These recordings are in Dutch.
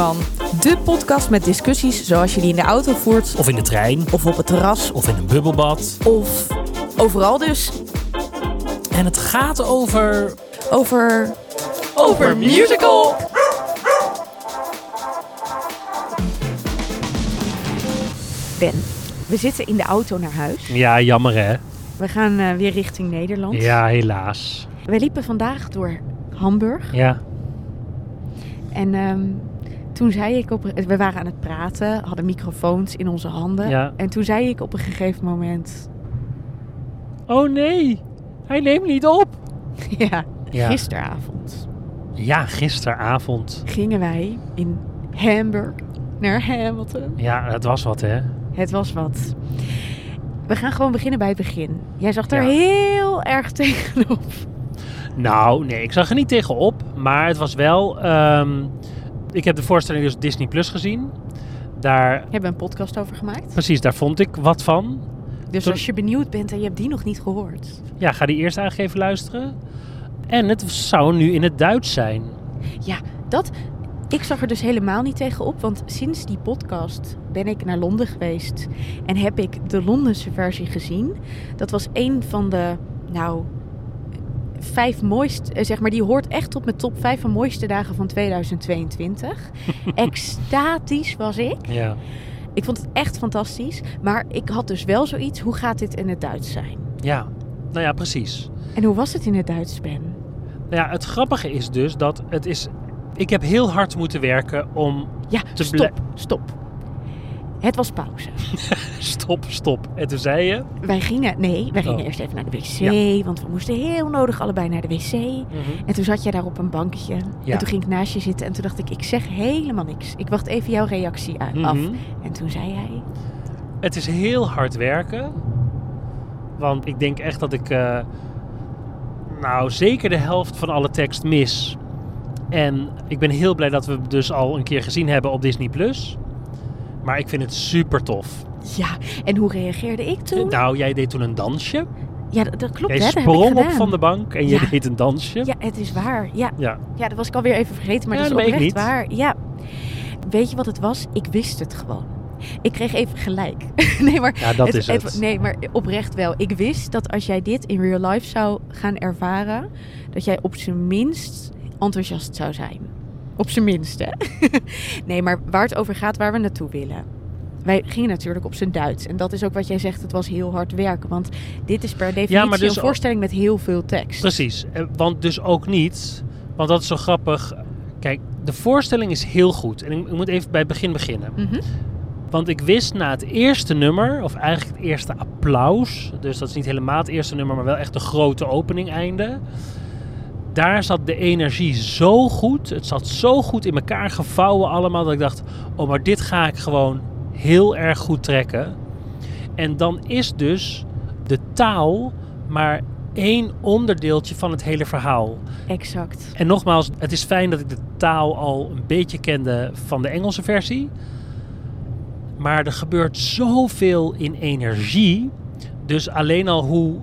van. De podcast met discussies zoals je die in de auto voert, Of in de trein. of op het terras, Of in een bubbelbad. of overal dus. En het gaat over... Over. Over musical! Ben, we zitten in de auto naar huis. Ja, jammer hè? We gaan eh, weer richting Nederland. Ja, helaas. We liepen vandaag door Hamburg. Ja. En ehm, toen zei ik op... We waren aan het praten, hadden microfoons in onze handen. Ja. En toen zei ik op een gegeven moment... Oh nee, hij neemt niet op. Ja, Ja. gisteravond Ja, gisteravond. gingen wij in Hamburg naar Hamilton. Ja, dat was wat hè? Het was wat. We gaan gewoon beginnen bij het begin. Jij zag er Ja. heel erg tegenop. Nou, nee, ik zag er niet tegenop. Maar het was wel... ehm, ik heb de voorstelling dus Disney Plus gezien. Daar, We hebben een podcast over gemaakt. precies, daar vond ik wat van. Dus Toen- als je benieuwd bent en je hebt die nog niet gehoord. Ja, ga die eerst eigenlijk even luisteren. En het zou nu in het Duits zijn. Ja, dat. Ik zag er dus helemaal niet tegenop. Want sinds die podcast ben ik naar Londen geweest. En heb ik de Londense versie gezien. Dat was een van de, nou, vijf mooiste. eh, Zeg maar, die hoort echt op mijn top vijf van mooiste dagen van 2022. Extatisch was ik. Ja. Ik vond het echt fantastisch. Maar ik had dus wel zoiets. Hoe gaat dit in het Duits zijn? Ja, nou ja, precies. En hoe was het in het Duits, Ben? Nou ja, het grappige is dus dat het is... Ik heb heel hard moeten werken om... Ja, Te stop, stop. Het was pauze. Stop, stop. En toen zei je... Wij gingen, nee, wij gingen Oh. eerst even naar de wc, want we moesten heel nodig allebei naar de wc. En toen zat jij daar op een bankje. Ja. En toen ging ik naast je zitten en toen dacht ik, ik zeg helemaal niks. Ik wacht even jouw reactie af. Mhm. En toen zei jij, Het is heel hard werken. Want ik denk echt dat ik... eh, nou, zeker de helft van alle tekst mis. En ik ben heel blij dat we dus al een keer gezien hebben op Disney+. Plus. Maar ik vind het super tof. ja, en hoe reageerde ik toen? Nou, jij deed toen een dansje. ja, dat, dat klopt, Jij hè, dat heb ik sprong op van de bank en je Ja. deed een dansje. Ja, het is waar. Ja, Ja. ja dat was ik alweer even vergeten, maar Ja, dat is oprecht niet. waar. Ja. Weet je wat het was? Ik wist het gewoon. Ik kreeg even gelijk. nee, maar Ja, dat is het. Nee, maar oprecht wel. Ik wist dat als jij dit in real life zou gaan ervaren, dat jij op zijn minst enthousiast zou zijn. Op zijn minst, hè? nee, maar waar het over gaat, waar we naartoe willen. Wij gingen natuurlijk op zijn Duits. En dat is ook wat jij zegt, het was heel hard werken. Want dit is per definitie maar dus een voorstelling met heel veel tekst. Precies. Eh, Want dus ook niet, want dat is zo grappig. Kijk, de voorstelling is heel goed. En ik, ik moet even bij het begin beginnen. Mhm. Want ik wist na het eerste nummer, of eigenlijk het eerste applaus, dus dat is niet helemaal het eerste nummer, maar wel echt de grote opening einde. Daar zat de energie zo goed, het zat zo goed in elkaar gevouwen allemaal, dat ik dacht, oh maar dit ga ik gewoon heel erg goed trekken. En dan is dus de taal maar één onderdeeltje van het hele verhaal. Exact. En nogmaals, het is fijn dat ik de taal al een beetje kende van de Engelse versie. Maar er gebeurt zoveel in energie. Dus alleen al hoe,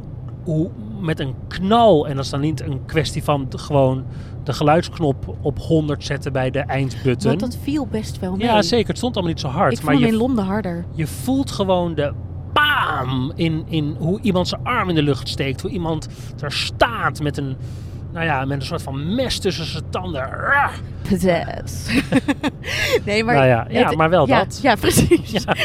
hoe met een knal, en dat is dan niet een kwestie van de- gewoon de geluidsknop op 100 zetten bij de eindbutton. Want dat viel best wel mee. Ja, zeker. Het stond allemaal niet zo hard. Ik vond maar hem in Londen harder. je voelt gewoon de bam in, in hoe iemand zijn arm in de lucht steekt. Hoe iemand er staat met een, nou ja, met een soort van mes tussen zijn tanden. Nee, maar... nou ja, ja, het- maar wel ja, dat. Ja, precies. Ja.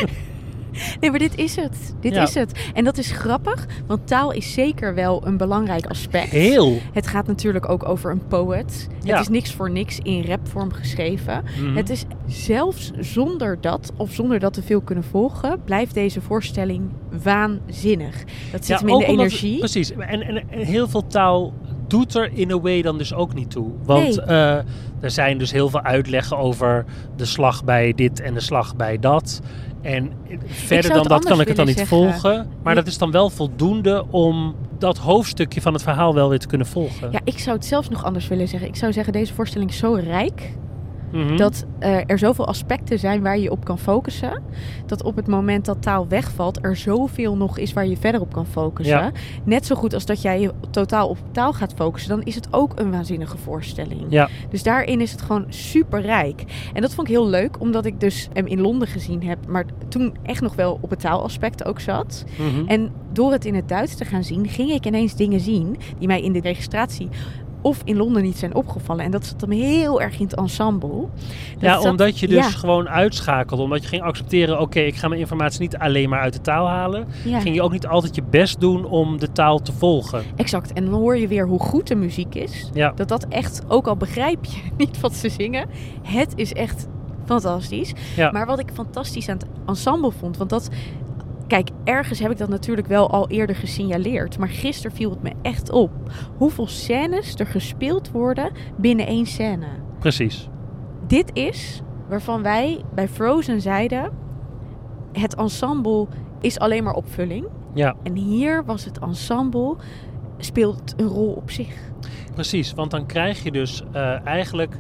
Nee, maar dit is het. Dit Ja. is het. En dat is grappig, want taal is zeker wel een belangrijk aspect. Heel. Het gaat natuurlijk ook over een poet. Ja. Het is niks voor niks in rapvorm geschreven. Mhm. Het is zelfs zonder dat, of zonder dat te veel kunnen volgen, blijft deze voorstelling waanzinnig. Dat zit hem in de energie. precies. En, en, en heel veel taal doet er in a way dan dus ook niet toe. Want Nee. eh, er zijn dus heel veel uitleggen over de slag bij dit en de slag bij dat. En verder dan dat kan ik het dan niet zeggen. volgen. Maar Ja. dat is dan wel voldoende om dat hoofdstukje van het verhaal wel weer te kunnen volgen. Ja, ik zou het zelfs nog anders willen zeggen. Ik zou zeggen, deze voorstelling is zo rijk Mhm. Dat er zoveel aspecten zijn waar je op kan focussen. Dat op het moment dat taal wegvalt, er zoveel nog is waar je verder op kan focussen. Ja. Net zo goed als dat jij je totaal op taal gaat focussen, dan is het ook een waanzinnige voorstelling. Ja. Dus daarin is het gewoon super rijk. En dat vond ik heel leuk, omdat ik dus hem in Londen gezien heb, maar toen echt nog wel op het taalaspect ook zat. Mhm. En door het in het Duits te gaan zien, ging ik ineens dingen zien die mij in de registratie of in Londen niet zijn opgevallen. En dat zat hem heel erg in het ensemble. Dat Ja, zat- omdat je dus ja, gewoon uitschakelt. Omdat je ging accepteren, oké, ik ga mijn informatie niet alleen maar uit de taal halen. ja, Ging je ook niet altijd je best doen om de taal te volgen. exact. En dan hoor je weer hoe goed de muziek is. Ja, Dat dat echt, ook al begrijp je niet wat ze zingen, het is echt fantastisch. ja. Maar wat ik fantastisch aan het ensemble vond, want dat... Kijk, ergens heb ik dat natuurlijk wel al eerder gesignaleerd. Maar gisteren viel het me echt op. Hoeveel scènes er gespeeld worden binnen één scène. precies. Dit is waarvan wij bij Frozen zeiden... Het ensemble is alleen maar opvulling. Ja, En hier was het ensemble... speelt een rol op zich. precies. Want dan krijg je dus eh, eigenlijk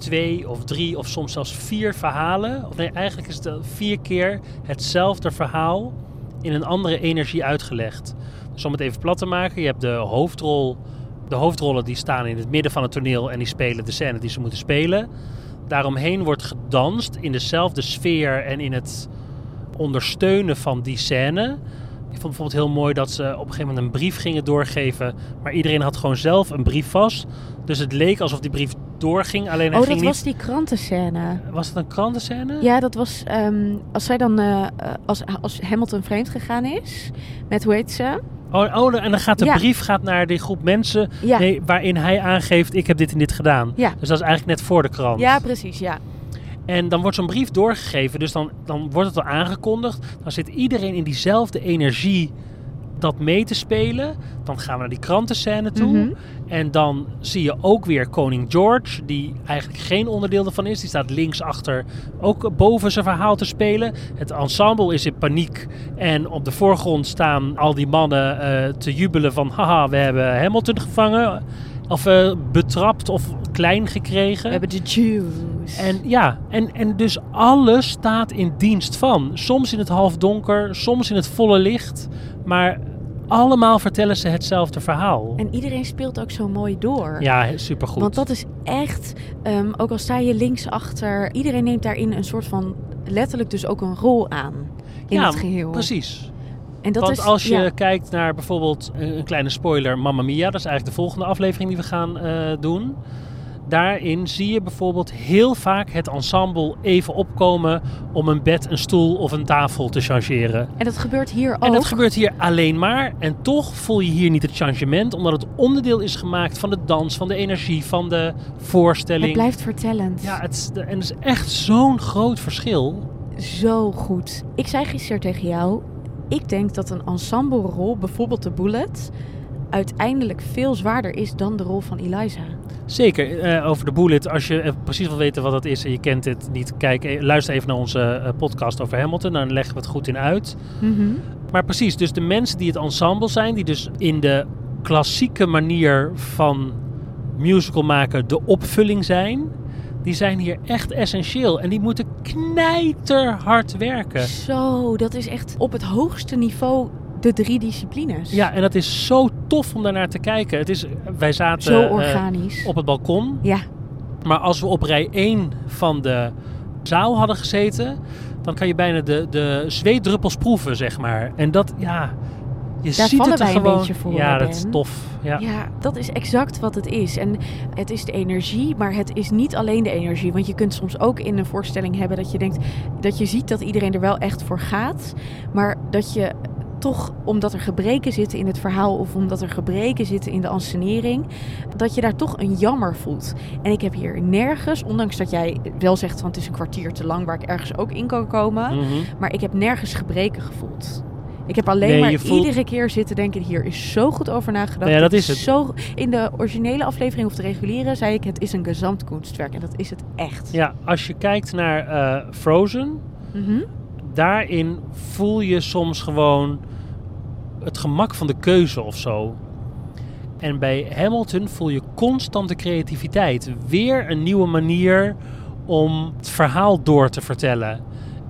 twee of drie of soms zelfs vier verhalen. Of nee, eigenlijk is het vier keer hetzelfde verhaal in een andere energie uitgelegd. Dus om het even plat te maken, je hebt de hoofdrol. De hoofdrollen die staan in het midden van het toneel en die spelen de scène die ze moeten spelen. Daaromheen wordt gedanst in dezelfde sfeer en in het ondersteunen van die scène. Ik vond bijvoorbeeld heel mooi dat ze op een gegeven moment een brief gingen doorgeven. Maar iedereen had gewoon zelf een brief vast. Dus het leek alsof die brief doorging. Alleen hij Oh, ging dat was die krantenscène. Was het een krantenscène? Ja, dat was ehm, als zij dan, eh, eh, als, als Hamilton vreemd gegaan is, met hoe heet ze? Oh, oh, en dan gaat de Ja. brief gaat naar die groep mensen Ja, nee, waarin hij aangeeft, ik heb dit en dit gedaan. ja. Dus dat is eigenlijk net voor de krant. ja precies, ja. En dan wordt zo'n brief doorgegeven, dus dan, dan wordt het al aangekondigd. Dan zit iedereen in diezelfde energie dat mee te spelen. Dan gaan we naar die krantenscène toe. Mhm. En dan zie je ook weer koning George, die eigenlijk geen onderdeel ervan is. Die staat links achter, ook boven zijn verhaal te spelen. Het ensemble is in paniek. En op de voorgrond staan al die mannen eh, te jubelen van... Haha, we hebben Hamilton gevangen. Of eh, betrapt of klein gekregen. We hebben de Jews. En ja, en, en dus alles staat in dienst van. Soms in het halfdonker, soms in het volle licht. Maar allemaal vertellen ze hetzelfde verhaal. En iedereen speelt ook zo mooi door. Ja, supergoed. Want dat is echt, ehm, ook al sta je links achter, iedereen neemt daarin een soort van, letterlijk dus ook een rol aan in ja, het geheel. precies. En dat Want is, als je ja. kijkt naar bijvoorbeeld een, een kleine spoiler, Mamma Mia, dat is eigenlijk de volgende aflevering die we gaan eh, doen. Daarin zie je bijvoorbeeld heel vaak het ensemble even opkomen om een bed, een stoel of een tafel te changeren. En dat gebeurt hier ook. En dat gebeurt hier alleen maar. En toch voel je hier niet het changement, omdat het onderdeel is gemaakt van de dans, van de energie, van de voorstelling. Het blijft vertellend. Ja, het is, en het is echt zo'n groot verschil. Zo goed. Ik zei gisteren tegen jou, ik denk dat een ensemble-rol, bijvoorbeeld de Bullet, uiteindelijk veel zwaarder is dan de rol van Eliza. Zeker, eh, over de bullet. Als je eh, precies wil weten wat dat is en je kent het niet, kijk, eh, luister even naar onze podcast over Hamilton. Dan leggen we het goed in uit. Mhm. Maar precies, dus de mensen die het ensemble zijn, die dus in de klassieke manier van musical maken de opvulling zijn, die zijn hier echt essentieel. En die moeten knijterhard werken. Zo, dat is echt op het hoogste niveau de drie disciplines. Ja, en dat is zo tof om daarnaar te kijken. Het is, wij zaten Zo eh, organisch. op het balkon. Ja, Maar als we op rij 1 van de zaal hadden gezeten, dan kan je bijna de, de zweetdruppels proeven, zeg maar. En dat, ja, je Daar ziet het er wij een gewoon. beetje voor, ja, dat is tof. Ja. Ja, dat is exact wat het is. En het is de energie, maar het is niet alleen de energie. Want je kunt soms ook in een voorstelling hebben dat je denkt dat je ziet dat iedereen er wel echt voor gaat. Maar dat je toch, omdat er gebreken zitten in het verhaal of omdat er gebreken zitten in de ansenering, dat je daar toch een jammer voelt. En ik heb hier nergens, ondanks dat jij wel zegt van het is een kwartier te lang waar ik ergens ook in kan komen, Mhm. maar ik heb nergens gebreken gevoeld. Ik heb alleen Nee, maar voelt- iedere keer zitten denken, hier is zo goed over nagedacht. Ja, dat is het. Zo, in de originele aflevering of de reguliere zei ik, het is een gezamtkunstwerk. En dat is het echt. ja, als je kijkt naar eh, Frozen, Mhm. Daarin voel je soms gewoon het gemak van de keuze of zo. En bij Hamilton voel je constante creativiteit. Weer een nieuwe manier om het verhaal door te vertellen.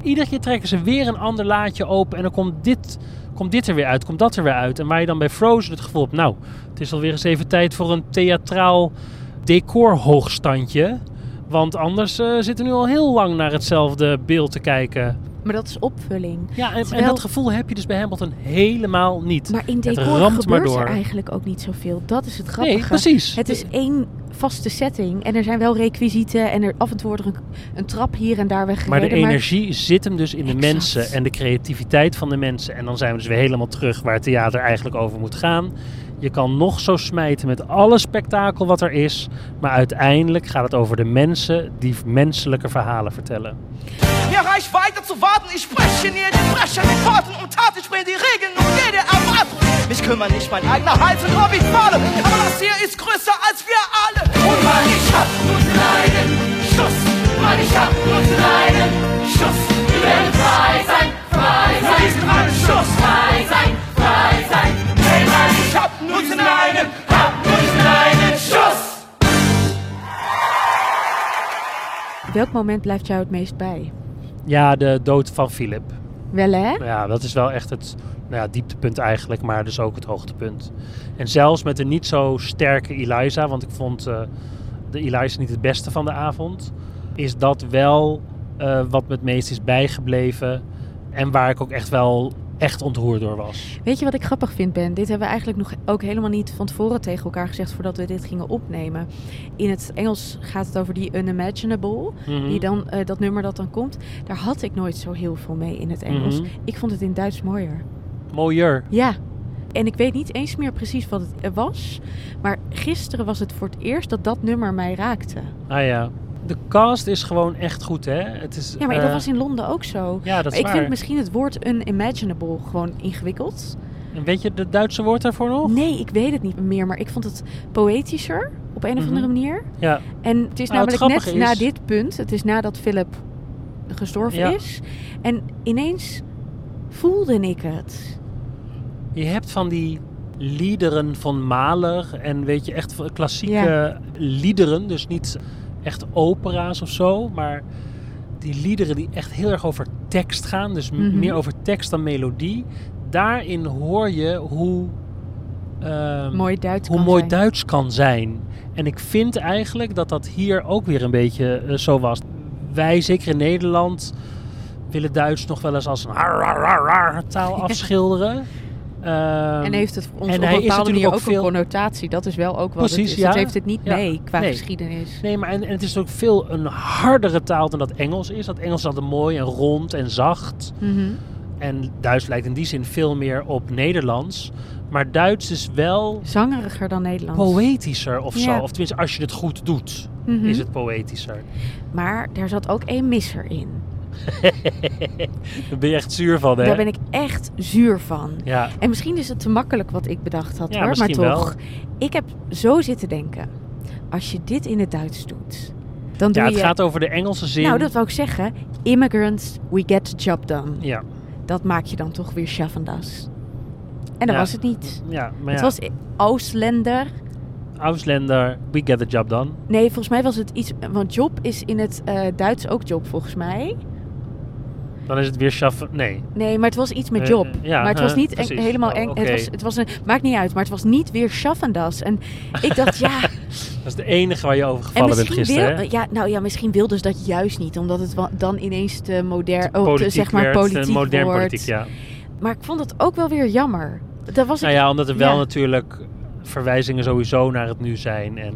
Iedere keer trekken ze weer een ander laadje open en dan komt dit, komt dit er weer uit, komt dat er weer uit. En waar je dan bij Frozen het gevoel hebt, nou, het is alweer eens even tijd voor een theatraal decorhoogstandje. Want anders eh, zitten we nu al heel lang naar hetzelfde beeld te kijken. Maar dat is opvulling. Ja, en, dat gevoel heb je dus bij Hamilton helemaal niet. Maar in Het decor ramt maar gebeurt door. er eigenlijk ook niet zoveel. Dat is het grappige. nee, precies. Het is één vaste setting. En er zijn wel requisieten. En er af en toe wordt er een, een trap hier en daar weggereden. Maar de energie zit hem dus in de Exact. mensen en de creativiteit van de mensen. En dan zijn we dus weer helemaal terug waar theater eigenlijk over moet gaan. Je kan nog zo smijten met alle spektakel wat er is. Maar uiteindelijk gaat het over de mensen die menselijke verhalen vertellen. Mir reicht weiter zu warten, ich spreche hier den Brechern mit Worten und Tat, ich die Regeln und jede Erwartung. Mich kümmert nicht mein eigener Hals und ob ich falle, aber das hier ist größer als wir alle. Und weil ich hab nur einen Schuss, weil ich hab nur einen Schuss. Wir werden frei sein, frei sein. Einen Schuss. Frei sein, frei sein. Hey, weil ich hab nur einen, hab nur einen Schuss. Welk moment blijft jou het meest bij? Ja, de dood van Philip. Wel hè? Ja, dat is wel echt het nou ja, dieptepunt eigenlijk, maar dus ook het hoogtepunt. En zelfs met een niet zo sterke Eliza, want ik vond eh, de Eliza niet het beste van de avond, is dat wel eh, wat me het meest is bijgebleven en waar ik ook echt wel echt ontroerd door was. Weet je wat ik grappig vind, Ben? Dit hebben we eigenlijk nog ook helemaal niet van tevoren tegen elkaar gezegd voordat we dit gingen opnemen. In het Engels gaat het over die unimaginable. Mhm. Die dan, eh, dat nummer dat dan komt. Daar had ik nooit zo heel veel mee in het Engels. Mhm. Ik vond het in Duits mooier. Mooier. Ja. En ik weet niet eens meer precies wat het eh, was. Maar gisteren was het voor het eerst dat dat nummer mij raakte. Ah ja. De cast is gewoon echt goed, hè? Het is, Ja, maar dat eh, was in Londen ook zo. Ja, dat Maar is ik waar. vind misschien het woord unimaginable gewoon ingewikkeld. En weet je het Duitse woord daarvoor nog? Nee, ik weet het niet meer. Maar ik vond het poëtischer op een of Mhm. andere manier. Ja. En het is Nou, het namelijk net grappige na is- dit punt. Het is nadat Philip gestorven Ja. is. En ineens voelde ik het. Je hebt van die liederen van Mahler en weet je, echt klassieke liederen. Dus niet echt opera's of zo, maar die liederen die echt heel erg over tekst gaan. Dus Mhm. meer over tekst dan melodie. Daarin hoor je hoe, ehm, Mooi Duits hoe kan mooi zijn. Duits kan zijn. En ik vind eigenlijk dat dat hier ook weer een beetje eh, zo was. Wij, zeker in Nederland, willen Duits nog wel eens als een taal afschilderen. Ehm, En heeft het ons en op een bepaalde manier ook ook een connotatie. Dat is wel ook wat Precies, het is. ja. Het heeft het niet Ja. mee qua Nee. geschiedenis. Nee, maar en, en het is ook veel een hardere taal dan dat Engels is. Dat Engels is altijd mooi en rond en zacht. Mhm. En Duits lijkt in die zin veel meer op Nederlands. Maar Duits is wel Zangeriger dan Nederlands. poëtischer of zo. Ja. Of tenminste, als je het goed doet, Mhm. is het poëtischer. Maar daar zat ook één misser in. Daar ben je echt zuur van, hè? Daar ben ik echt zuur van. Ja, En misschien is het te makkelijk wat ik bedacht had Ja, hoor. Maar wel. toch, ik heb zo zitten denken. Als je dit in het Duits doet, dan doe ja je... het gaat over de Engelse zin. Nou, dat wou ik zeggen. Immigrants, we get the job done. Ja, Dat maak je dan toch weer schaffendas. En dat Ja. was het niet. ja maar Het was Ausländer. Ausländer, we get the job done. Nee, volgens mij was het iets... Want job is in het eh, Duits ook job, volgens mij. Dan is het weer schaffen. Nee. Nee, maar het was iets met Eh, job. ja, maar het was eh, niet eng- helemaal Oh, eng. Het, was, het was een... Maakt niet uit, maar het was niet weer schaffendas. En ik dacht, ja... Dat is de enige waar je over En gevallen bent gisteren. wil, ja, nou ja, misschien wilden ze dat juist niet, omdat het dan ineens te modern, oh, te, zeg maar werd, politiek modern wordt. politiek, ja. Maar ik vond het ook wel weer jammer. Dat was Nou ik, ja, omdat er wel ja. natuurlijk verwijzingen sowieso naar het nu zijn. En,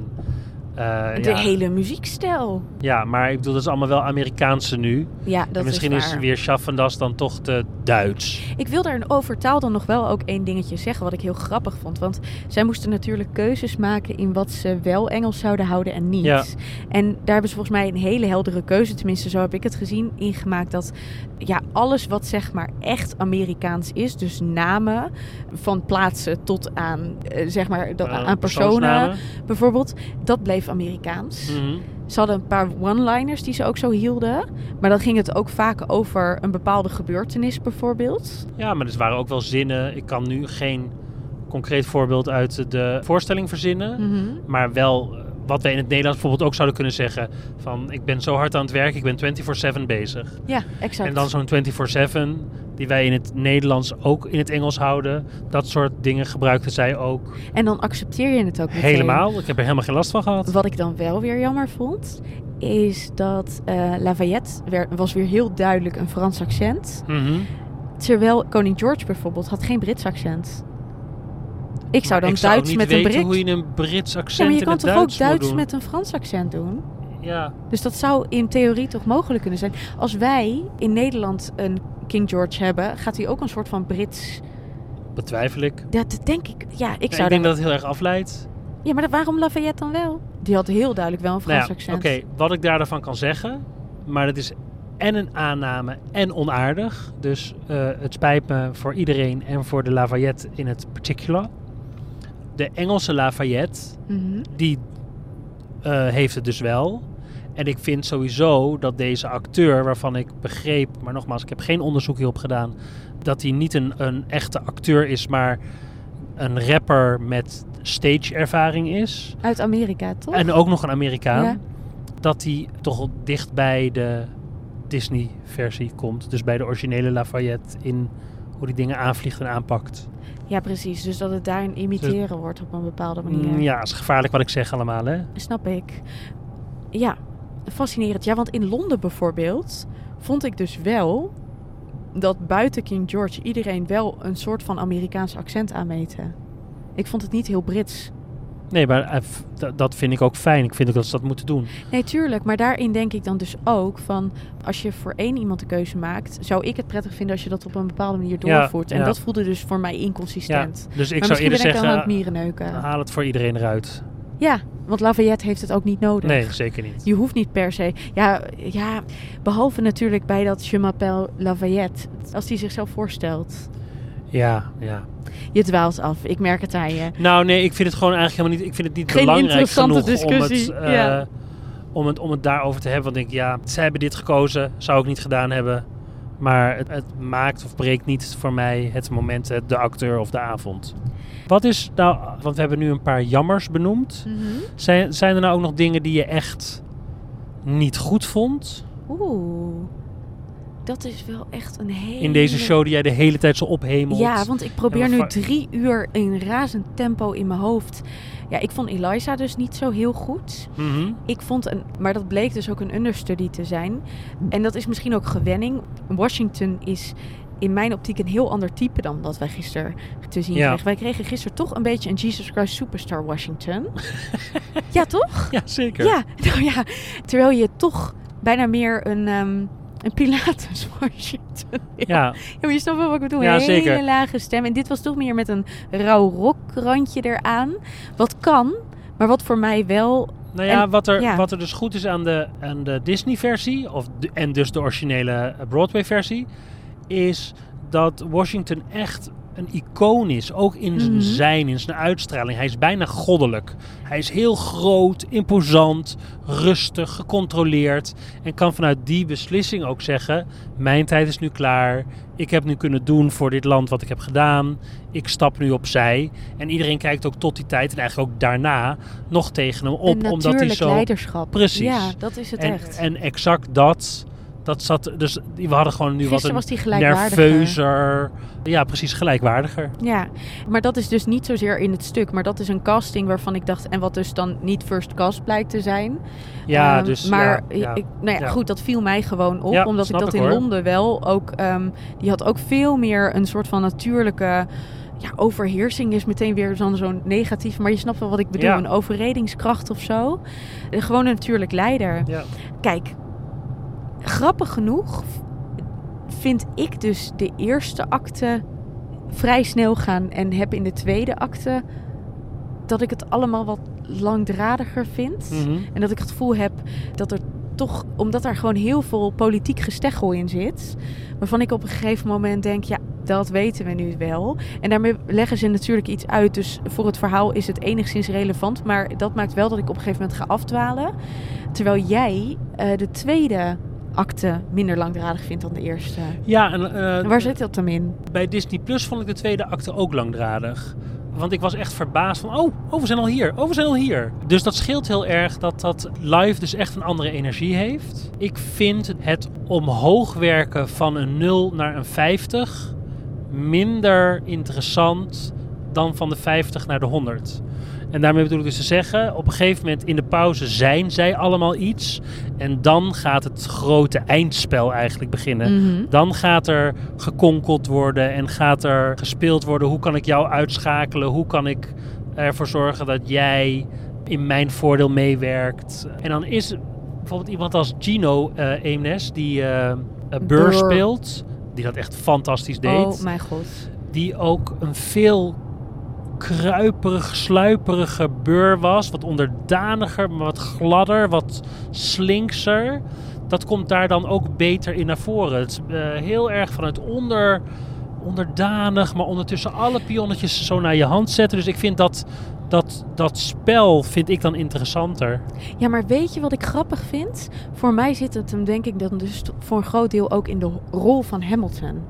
de ja. hele muziekstijl. ja, maar ik bedoel, dat is allemaal wel Amerikaanse nu. Ja, dat en misschien is, weer Schaffendas dan toch te Duits. Ik wil daar over taal dan nog wel ook één dingetje zeggen, wat ik heel grappig vond. Want zij moesten natuurlijk keuzes maken in wat ze wel Engels zouden houden en niet. Ja. En daar hebben ze volgens mij een hele heldere keuze, tenminste zo heb ik het gezien, ingemaakt. Dat ja, alles wat zeg maar echt Amerikaans is, dus namen van plaatsen tot aan, eh, zeg maar, dat, Eh, aan personen bijvoorbeeld, dat bleef Amerikaans. Mhm. Ze hadden een paar one-liners die ze ook zo hielden. Maar dan ging het ook vaak over een bepaalde gebeurtenis bijvoorbeeld. Ja, maar er waren ook wel zinnen. Ik kan nu geen concreet voorbeeld uit de voorstelling verzinnen. Mhm. Maar wel eh, wat wij in het Nederlands bijvoorbeeld ook zouden kunnen zeggen. Van ik ben zo hard aan het werk, ik ben 24-7 bezig. Ja, exact. En dan zo'n 24-7 die wij in het Nederlands ook in het Engels houden. Dat soort dingen gebruikten zij ook En dan accepteer je het ook meteen. helemaal. Ik heb er helemaal geen last van gehad. Wat ik dan wel weer jammer vond, is dat eh, Lafayette was weer heel duidelijk een Frans accent. Mhm. Terwijl koning George bijvoorbeeld had geen Brits accent. Ik zou dan ik Duits met een weten Brit... hoe je een Brits accent Ja, maar je kan toch ook Duits met een Frans accent doen? Ja, Dus dat zou in theorie toch mogelijk kunnen zijn. Als wij in Nederland een King George hebben, gaat hij ook een soort van Brits... betwijfel ik. Dat denk ik. Ja, ik Ja, zou ik denk dan... dat het heel erg afleidt. Ja, maar waarom Lafayette dan wel? Die had heel duidelijk wel een Nou Frans ja, accent. Oké, wat ik daarvan kan zeggen, maar dat is en een aanname en onaardig. Dus eh, het spijt me voor iedereen en voor de Lafayette in het particular. De Engelse Lafayette, Mhm. die eh, heeft het dus wel. En ik vind sowieso dat deze acteur, waarvan ik begreep, maar nogmaals, ik heb geen onderzoek hierop gedaan, dat hij niet een, een echte acteur is, maar een rapper met stage-ervaring is. Uit Amerika, toch? En ook nog een Amerikaan. Ja. Dat hij toch dicht bij de Disney-versie komt. Dus bij de originele Lafayette in hoe die dingen aanvliegt en aanpakt. Ja, precies. Dus dat het daarin imiteren wordt op een bepaalde manier. Mm, ja, is gevaarlijk wat ik zeg allemaal, hè? Snap ik. Ja, fascinerend. Ja, want in Londen bijvoorbeeld vond ik dus wel dat buiten King George iedereen wel een soort van Amerikaans accent aanmeten. Ik vond het niet heel Brits. Nee, maar eh, dat vind ik ook fijn. Ik vind ook dat ze dat moeten doen. Nee, tuurlijk. Maar daarin denk ik dan dus ook van... als je voor één iemand de keuze maakt... zou ik het prettig vinden als je dat op een bepaalde manier Ja, doorvoert. En ja. dat voelde dus voor mij Ja, inconsistent. dus ik maar zou eerder ben ik dan aan het zeggen, mierenneuken. haal het voor iedereen eruit. Ja, want Lafayette heeft het ook niet nodig. Nee, zeker niet. Je hoeft niet per se. Ja, ja, behalve natuurlijk bij dat Je m'appelle Lafayette. Als hij zichzelf voorstelt. Ja, ja. Je dwaalt af. Ik merk het aan je. Nou, nee, ik vind het gewoon eigenlijk helemaal niet. Ik vind het niet Geen belangrijk genoeg om het, eh, ja. om, het, om het daarover te hebben. Want ik denk, ja, zij hebben dit gekozen. Zou ik niet gedaan hebben. Maar het, het maakt of breekt niet voor mij het moment, de acteur of de avond. Wat is nou, want we hebben nu een paar jammers benoemd. Zijn, zijn er nou ook nog dingen die je echt niet goed vond Oeh. Dat is wel echt een hele... in deze show die jij de hele tijd zo ophemelt? Ja, want ik probeer nu drie uur in razend tempo in mijn hoofd. Ja, ik vond Eliza dus niet zo heel goed. Mhm. Ik vond een, maar dat bleek dus ook een understudy te zijn. En dat is misschien ook gewenning. Washington is in mijn optiek een heel ander type dan wat wij gisteren te zien Ja. kregen. Wij kregen gisteren toch een beetje een Jesus Christ Superstar Washington. ja, toch? Ja, zeker. Ja, nou ja. Terwijl je toch bijna meer een, ehm een Pilatus Washington. Ja. Ja, Ja, maar je snapt wel wat ik bedoel. Ja, een hele zeker. lage stem. En dit was toch meer met een rauw rockrandje eraan. Wat kan, maar wat voor mij wel... Nou ja, En- wat, er, ja. wat er dus goed is aan de, aan de Disney-versie, of de- en dus de originele Broadway-versie, is dat Washington echt een icoon is. Ook in zijn Mhm. zijn, in zijn uitstraling. Hij is bijna goddelijk. Hij is heel groot, imposant, rustig, gecontroleerd. En kan vanuit die beslissing ook zeggen: Mijn tijd is nu klaar. Ik heb nu kunnen doen voor dit land wat ik heb gedaan. Ik stap nu opzij. En iedereen kijkt ook tot die tijd en eigenlijk ook daarna nog tegen hem op. omdat hij zo. leiderschap. Precies. Ja, dat is het En, echt. en exact dat. Dat zat. Dus we hadden gewoon nu Gisteren wat was een die gelijkwaardiger. nerveuzer. Ja, precies, gelijkwaardiger. Ja, maar dat is dus niet zozeer in het stuk. Maar dat is een casting waarvan ik dacht... En wat dus dan niet first cast blijkt te zijn. Ja, Ehm, dus. maar ja, ja. Ik, nou ja, goed, dat viel mij gewoon op. Omdat ik dat ik, in. Londen wel ook... ehm, die had ook veel meer een soort van natuurlijke... Ja, overheersing is meteen weer dan zo'n negatief. Maar je snapt wel wat ik bedoel. Ja. Een overredingskracht of zo. Eh, Gewoon een natuurlijk leider. Ja. Kijk, grappig genoeg vind ik dus de eerste acte vrij snel gaan. En heb in de tweede acte dat ik het allemaal wat langdradiger vind. Mhm. En dat ik het gevoel heb dat er toch, omdat er gewoon heel veel politiek gesteggel in zit, waarvan ik op een gegeven moment denk, ja, dat weten we nu wel. En daarmee leggen ze natuurlijk iets uit, dus voor het verhaal is het enigszins relevant, maar dat maakt wel dat ik op een gegeven moment ga afdwalen. Terwijl jij eh, de tweede acte minder langdradig vindt dan de eerste. Ja, en, eh, waar zit dat dan in? bij Disney Plus vond ik de tweede acte ook langdradig. Want ik was echt verbaasd van, oh, oh, we zijn al hier. Oh, we zijn al hier. Dus dat scheelt heel erg dat dat live dus echt een andere energie heeft. Ik vind het omhoog werken van een 0 naar een 50 minder interessant dan van de 50 naar de 100. En daarmee bedoel ik dus te zeggen, op een gegeven moment in de pauze zijn zij allemaal iets. En dan gaat het grote eindspel eigenlijk beginnen. Mhm. Dan gaat er gekonkeld worden en gaat er gespeeld worden. Hoe kan ik jou uitschakelen? Hoe kan ik ervoor zorgen dat jij in mijn voordeel meewerkt? En dan is bijvoorbeeld iemand als Gino eh Eemnes, die eh eh, Burr. speelt, die dat echt fantastisch deed Oh mijn god. die ook een veel kruiperig, sluiperige beur was. Wat onderdaniger, wat gladder, wat slinkser. Dat komt daar dan ook beter in naar voren. Het is eh, heel erg vanuit onder, onderdanig, maar ondertussen alle pionnetjes zo naar je hand zetten. Dus ik vind dat, dat, dat spel vind ik dan interessanter. Ja, maar weet je wat ik grappig vind? Voor mij zit het hem denk ik dan dus voor een groot deel ook in de rol van Hamilton.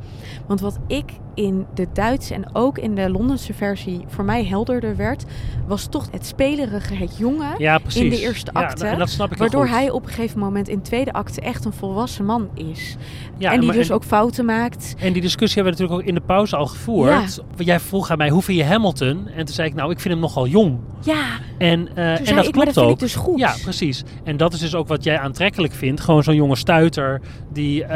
Want wat ik in de Duitse en ook in de Londense versie voor mij helderder werd, was toch het spelerige, het jonge. Ja. In de eerste Ja, acte, en dat snap ik Waardoor hij op een gegeven moment in de tweede acte echt een volwassen man is. Ja, en die maar- dus en- ook fouten maakt. En die discussie hebben we natuurlijk ook in de pauze al gevoerd. Jij vroeg aan mij, hoe vind je Hamilton? En toen zei ik, nou, ik vind hem nogal jong. Ja, En, eh, en dat ik, klopt dat ook. dus goed. Ja, precies. En dat is dus ook wat jij aantrekkelijk vindt. Gewoon zo'n jonge stuiter die... eh,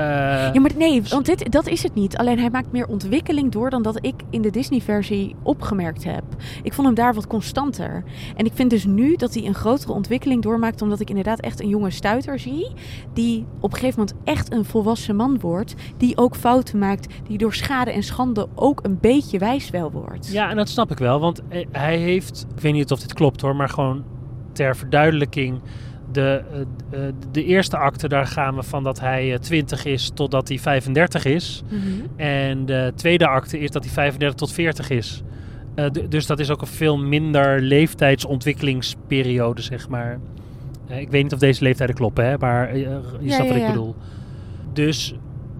Ja, maar nee, want dit, dat is het niet. Alleen hij maakt meer ontwikkeling door dan dat ik in de Disney-versie opgemerkt heb. Ik vond hem daar wat constanter. En ik vind dus nu dat hij een grotere ontwikkeling doormaakt, omdat ik inderdaad echt een jonge stuiter zie. Die op een gegeven moment echt een volwassen man wordt. Die ook fouten maakt. Die door schade en schande ook een beetje wijs wel wordt. Ja, en dat snap ik wel. Want eh, hij heeft... Ik weet niet of dit klopt hoor, maar gewoon ter verduidelijking... De, eh, eh, de eerste acte, daar gaan we van dat hij eh, 20 is totdat hij 35 is. Mhm. En de tweede acte is dat hij 35 tot 40 is. Eh, dus dat is ook een veel minder leeftijdsontwikkelingsperiode, zeg maar. Eh, ik weet niet of deze leeftijden kloppen, hè, maar eh, je Ja, snapt ja, wat ik ja. bedoel. Dus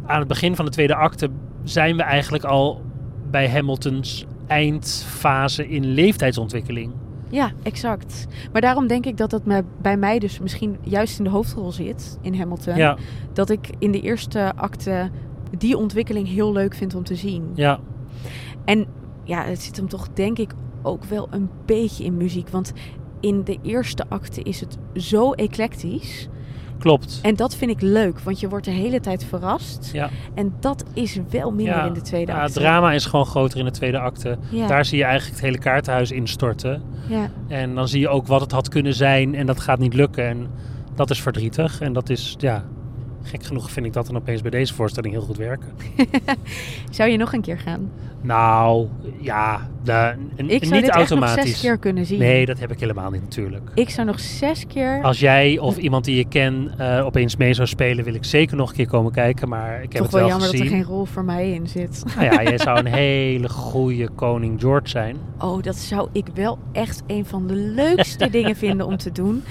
aan het begin van de tweede acte zijn we eigenlijk al bij Hamiltons eindfase in leeftijdsontwikkeling. Ja, exact. Maar daarom denk ik dat dat me- bij mij dus misschien juist in de hoofdrol zit in Hamilton. Ja, dat ik in de eerste acte die ontwikkeling heel leuk vind om te zien. ja, En ja, het zit hem toch denk ik ook wel een beetje in muziek. Want in de eerste acte is het zo eclectisch. Klopt. En dat vind ik leuk, want je wordt de hele tijd verrast. Ja. En dat is wel minder Ja. in de tweede Ja, het acte. drama is gewoon groter in de tweede acte. Ja. Daar zie je eigenlijk het hele kaartenhuis instorten. Ja. En dan zie je ook wat het had kunnen zijn en dat gaat niet lukken. En dat is verdrietig. En dat is, ja, gek genoeg vind ik dat dan opeens bij deze voorstelling heel goed werken. Zou je nog een keer gaan? Nou, ja, de, n- Ik zou niet echt nog automatisch. zes keer kunnen zien. Nee, dat heb ik helemaal niet natuurlijk. Ik zou nog zes keer... Als jij of iemand die je ken eh, opeens mee zou spelen, wil ik zeker nog een keer komen kijken. Maar ik heb Toch het wel wel jammer gezien. dat er geen rol voor mij in zit. Nou ja, jij zou een hele goede koning George zijn. Oh, dat zou ik wel echt een van de leukste dingen vinden om te doen.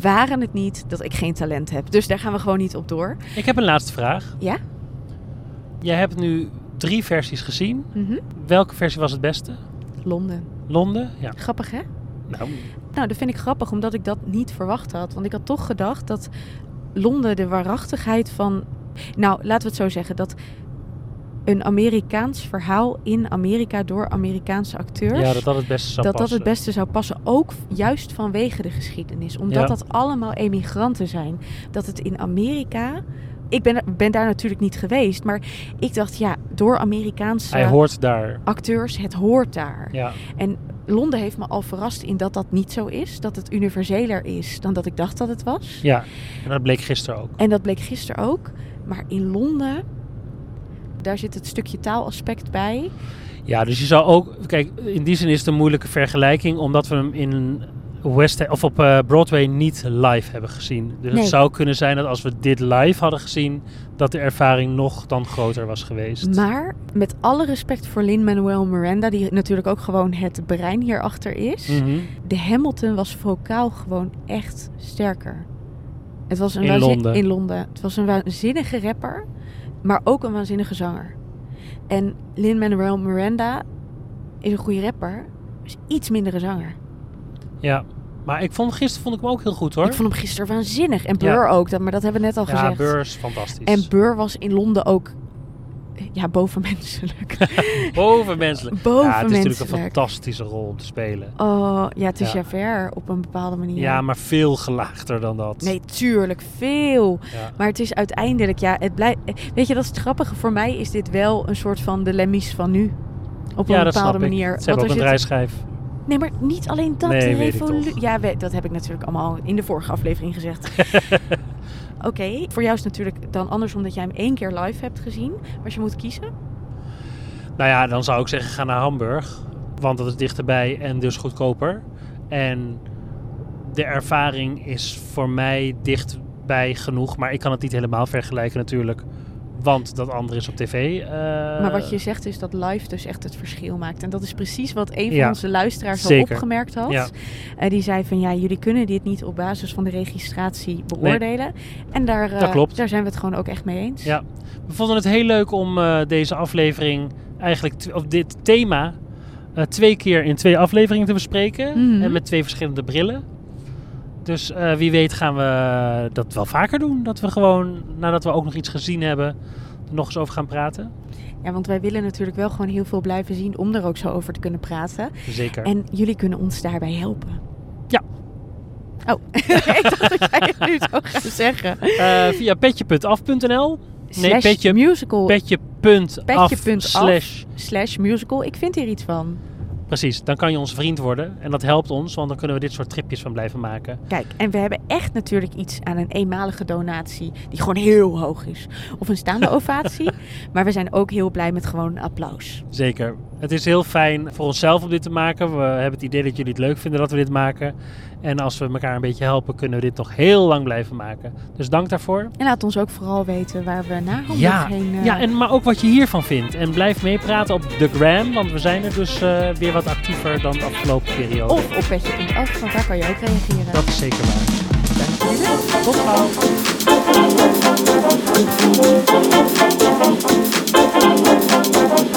Waren het niet dat ik geen talent heb. Dus daar gaan we gewoon niet op door. Ik heb een laatste vraag. Ja? Jij hebt nu drie versies gezien. Mhm. Welke versie was het beste? Londen. Londen? Ja. Grappig, hè? Nou, Nou, dat vind ik grappig, omdat ik dat niet verwacht had. Want ik had toch gedacht dat Londen de waarachtigheid van... Nou, laten we het zo zeggen. Dat een Amerikaans verhaal in Amerika door Amerikaanse acteurs... ja, dat dat het beste zou dat dat passen. het beste zou passen, ook juist vanwege de geschiedenis. Omdat Ja. dat allemaal emigranten zijn. Dat het in Amerika... Ik ben, ben daar natuurlijk niet geweest, maar ik dacht, ja, door Amerikaanse Hij hoort daar. acteurs, het hoort daar. Ja. En Londen heeft me al verrast in dat dat niet zo is. Dat het universeler is dan dat ik dacht dat het was. ja, en dat bleek gisteren ook. En dat bleek gisteren ook. Maar in Londen, daar zit het stukje taalaspect bij. Ja, dus je zou ook... Kijk, in die zin is het een moeilijke vergelijking, omdat we hem in West of op eh, Broadway niet live hebben gezien. Dus Nee. het zou kunnen zijn dat als we dit live hadden gezien, dat de ervaring nog dan groter was geweest. Maar met alle respect voor Lin-Manuel Miranda, die natuurlijk ook gewoon het brein hierachter is. Mhm. De Hamilton was vocaal gewoon echt sterker. Het was een In Londen. In Londen. Het was een waanzinnige rapper, maar ook een waanzinnige zanger. En Lin-Manuel Miranda is een goede rapper, is iets mindere zanger. Ja. Maar ik vond gisteren vond ik hem ook heel goed hoor. Ik vond hem gisteren waanzinnig. En Burr ook, dat, maar dat hebben we net al ja, gezegd. Burr is fantastisch. En Burr was in Londen ook ja, bovenmenselijk. Bovenmenselijk. Ja, het is natuurlijk een Bovenmenselijk. fantastische rol om te spelen. Oh, ja, het is Ja. Javert op een bepaalde manier. Ja, maar veel gelaagder dan dat. Nee, tuurlijk, veel. Ja. Maar het is uiteindelijk, ja, het blijft... Weet je, dat is het grappige. Voor mij is dit wel een soort van de Lemmys van nu. Op een ja, dat bepaalde snap manier. ik. Ze hebben ook een draaischijf. Nee, maar niet alleen dat. Nee. Ja, we- dat heb ik natuurlijk allemaal in de vorige aflevering gezegd. Oké, voor jou is het natuurlijk dan anders omdat jij hem één keer live hebt gezien. Maar als je moet kiezen. Nou ja, dan zou ik zeggen ga naar Hamburg. Want dat is dichterbij en dus goedkoper. En de ervaring is voor mij dichtbij genoeg. Maar ik kan het niet helemaal vergelijken natuurlijk. Want dat andere is op tv. eh, maar wat je zegt is dat live dus echt het verschil maakt. En dat is precies wat een van Ja, onze luisteraars al opgemerkt had. Ja. Eh, die zei van ja, jullie kunnen dit niet op basis van de registratie beoordelen. En daar, eh, daar zijn we het gewoon ook echt mee eens. Ja, we vonden het heel leuk om deze aflevering, eigenlijk, of dit thema, twee keer in twee afleveringen te bespreken. Mhm. En met twee verschillende brillen. Dus eh, wie weet gaan we dat wel vaker doen. Dat we gewoon, nadat we ook nog iets gezien hebben, er nog eens over gaan praten. Ja, want wij willen natuurlijk wel gewoon heel veel blijven zien om er ook zo over te kunnen praten. Zeker. En jullie kunnen ons daarbij helpen. Ja. Oh, ik dacht dat jij het nu zou gaan zeggen. Eh, via petje.af.nl Nee, petje- musical Petje.af Petje.af. slash slash musical. Ik vind hier iets van. Precies, dan kan je onze vriend worden. En dat helpt ons, want dan kunnen we dit soort tripjes van blijven maken. Kijk, en we hebben echt natuurlijk iets aan een eenmalige donatie die gewoon heel hoog is. Of een staande ovatie. Maar we zijn ook heel blij met gewoon een applaus. Zeker. Het is heel fijn voor onszelf om dit te maken. We hebben het idee dat jullie het leuk vinden dat we dit maken. En als we elkaar een beetje helpen, kunnen we dit toch heel lang blijven maken. Dus dank daarvoor. En laat ons ook vooral weten waar we naar gaan. Ja, heen, uh... ja en, maar ook wat je hiervan vindt. En blijf meepraten op de Gram, want we zijn er dus eh, weer wat actiever dan de afgelopen periode. Of op petje.af, want daar kan je ook reageren. Dat is zeker waar. Dankjewel. Tot gauw.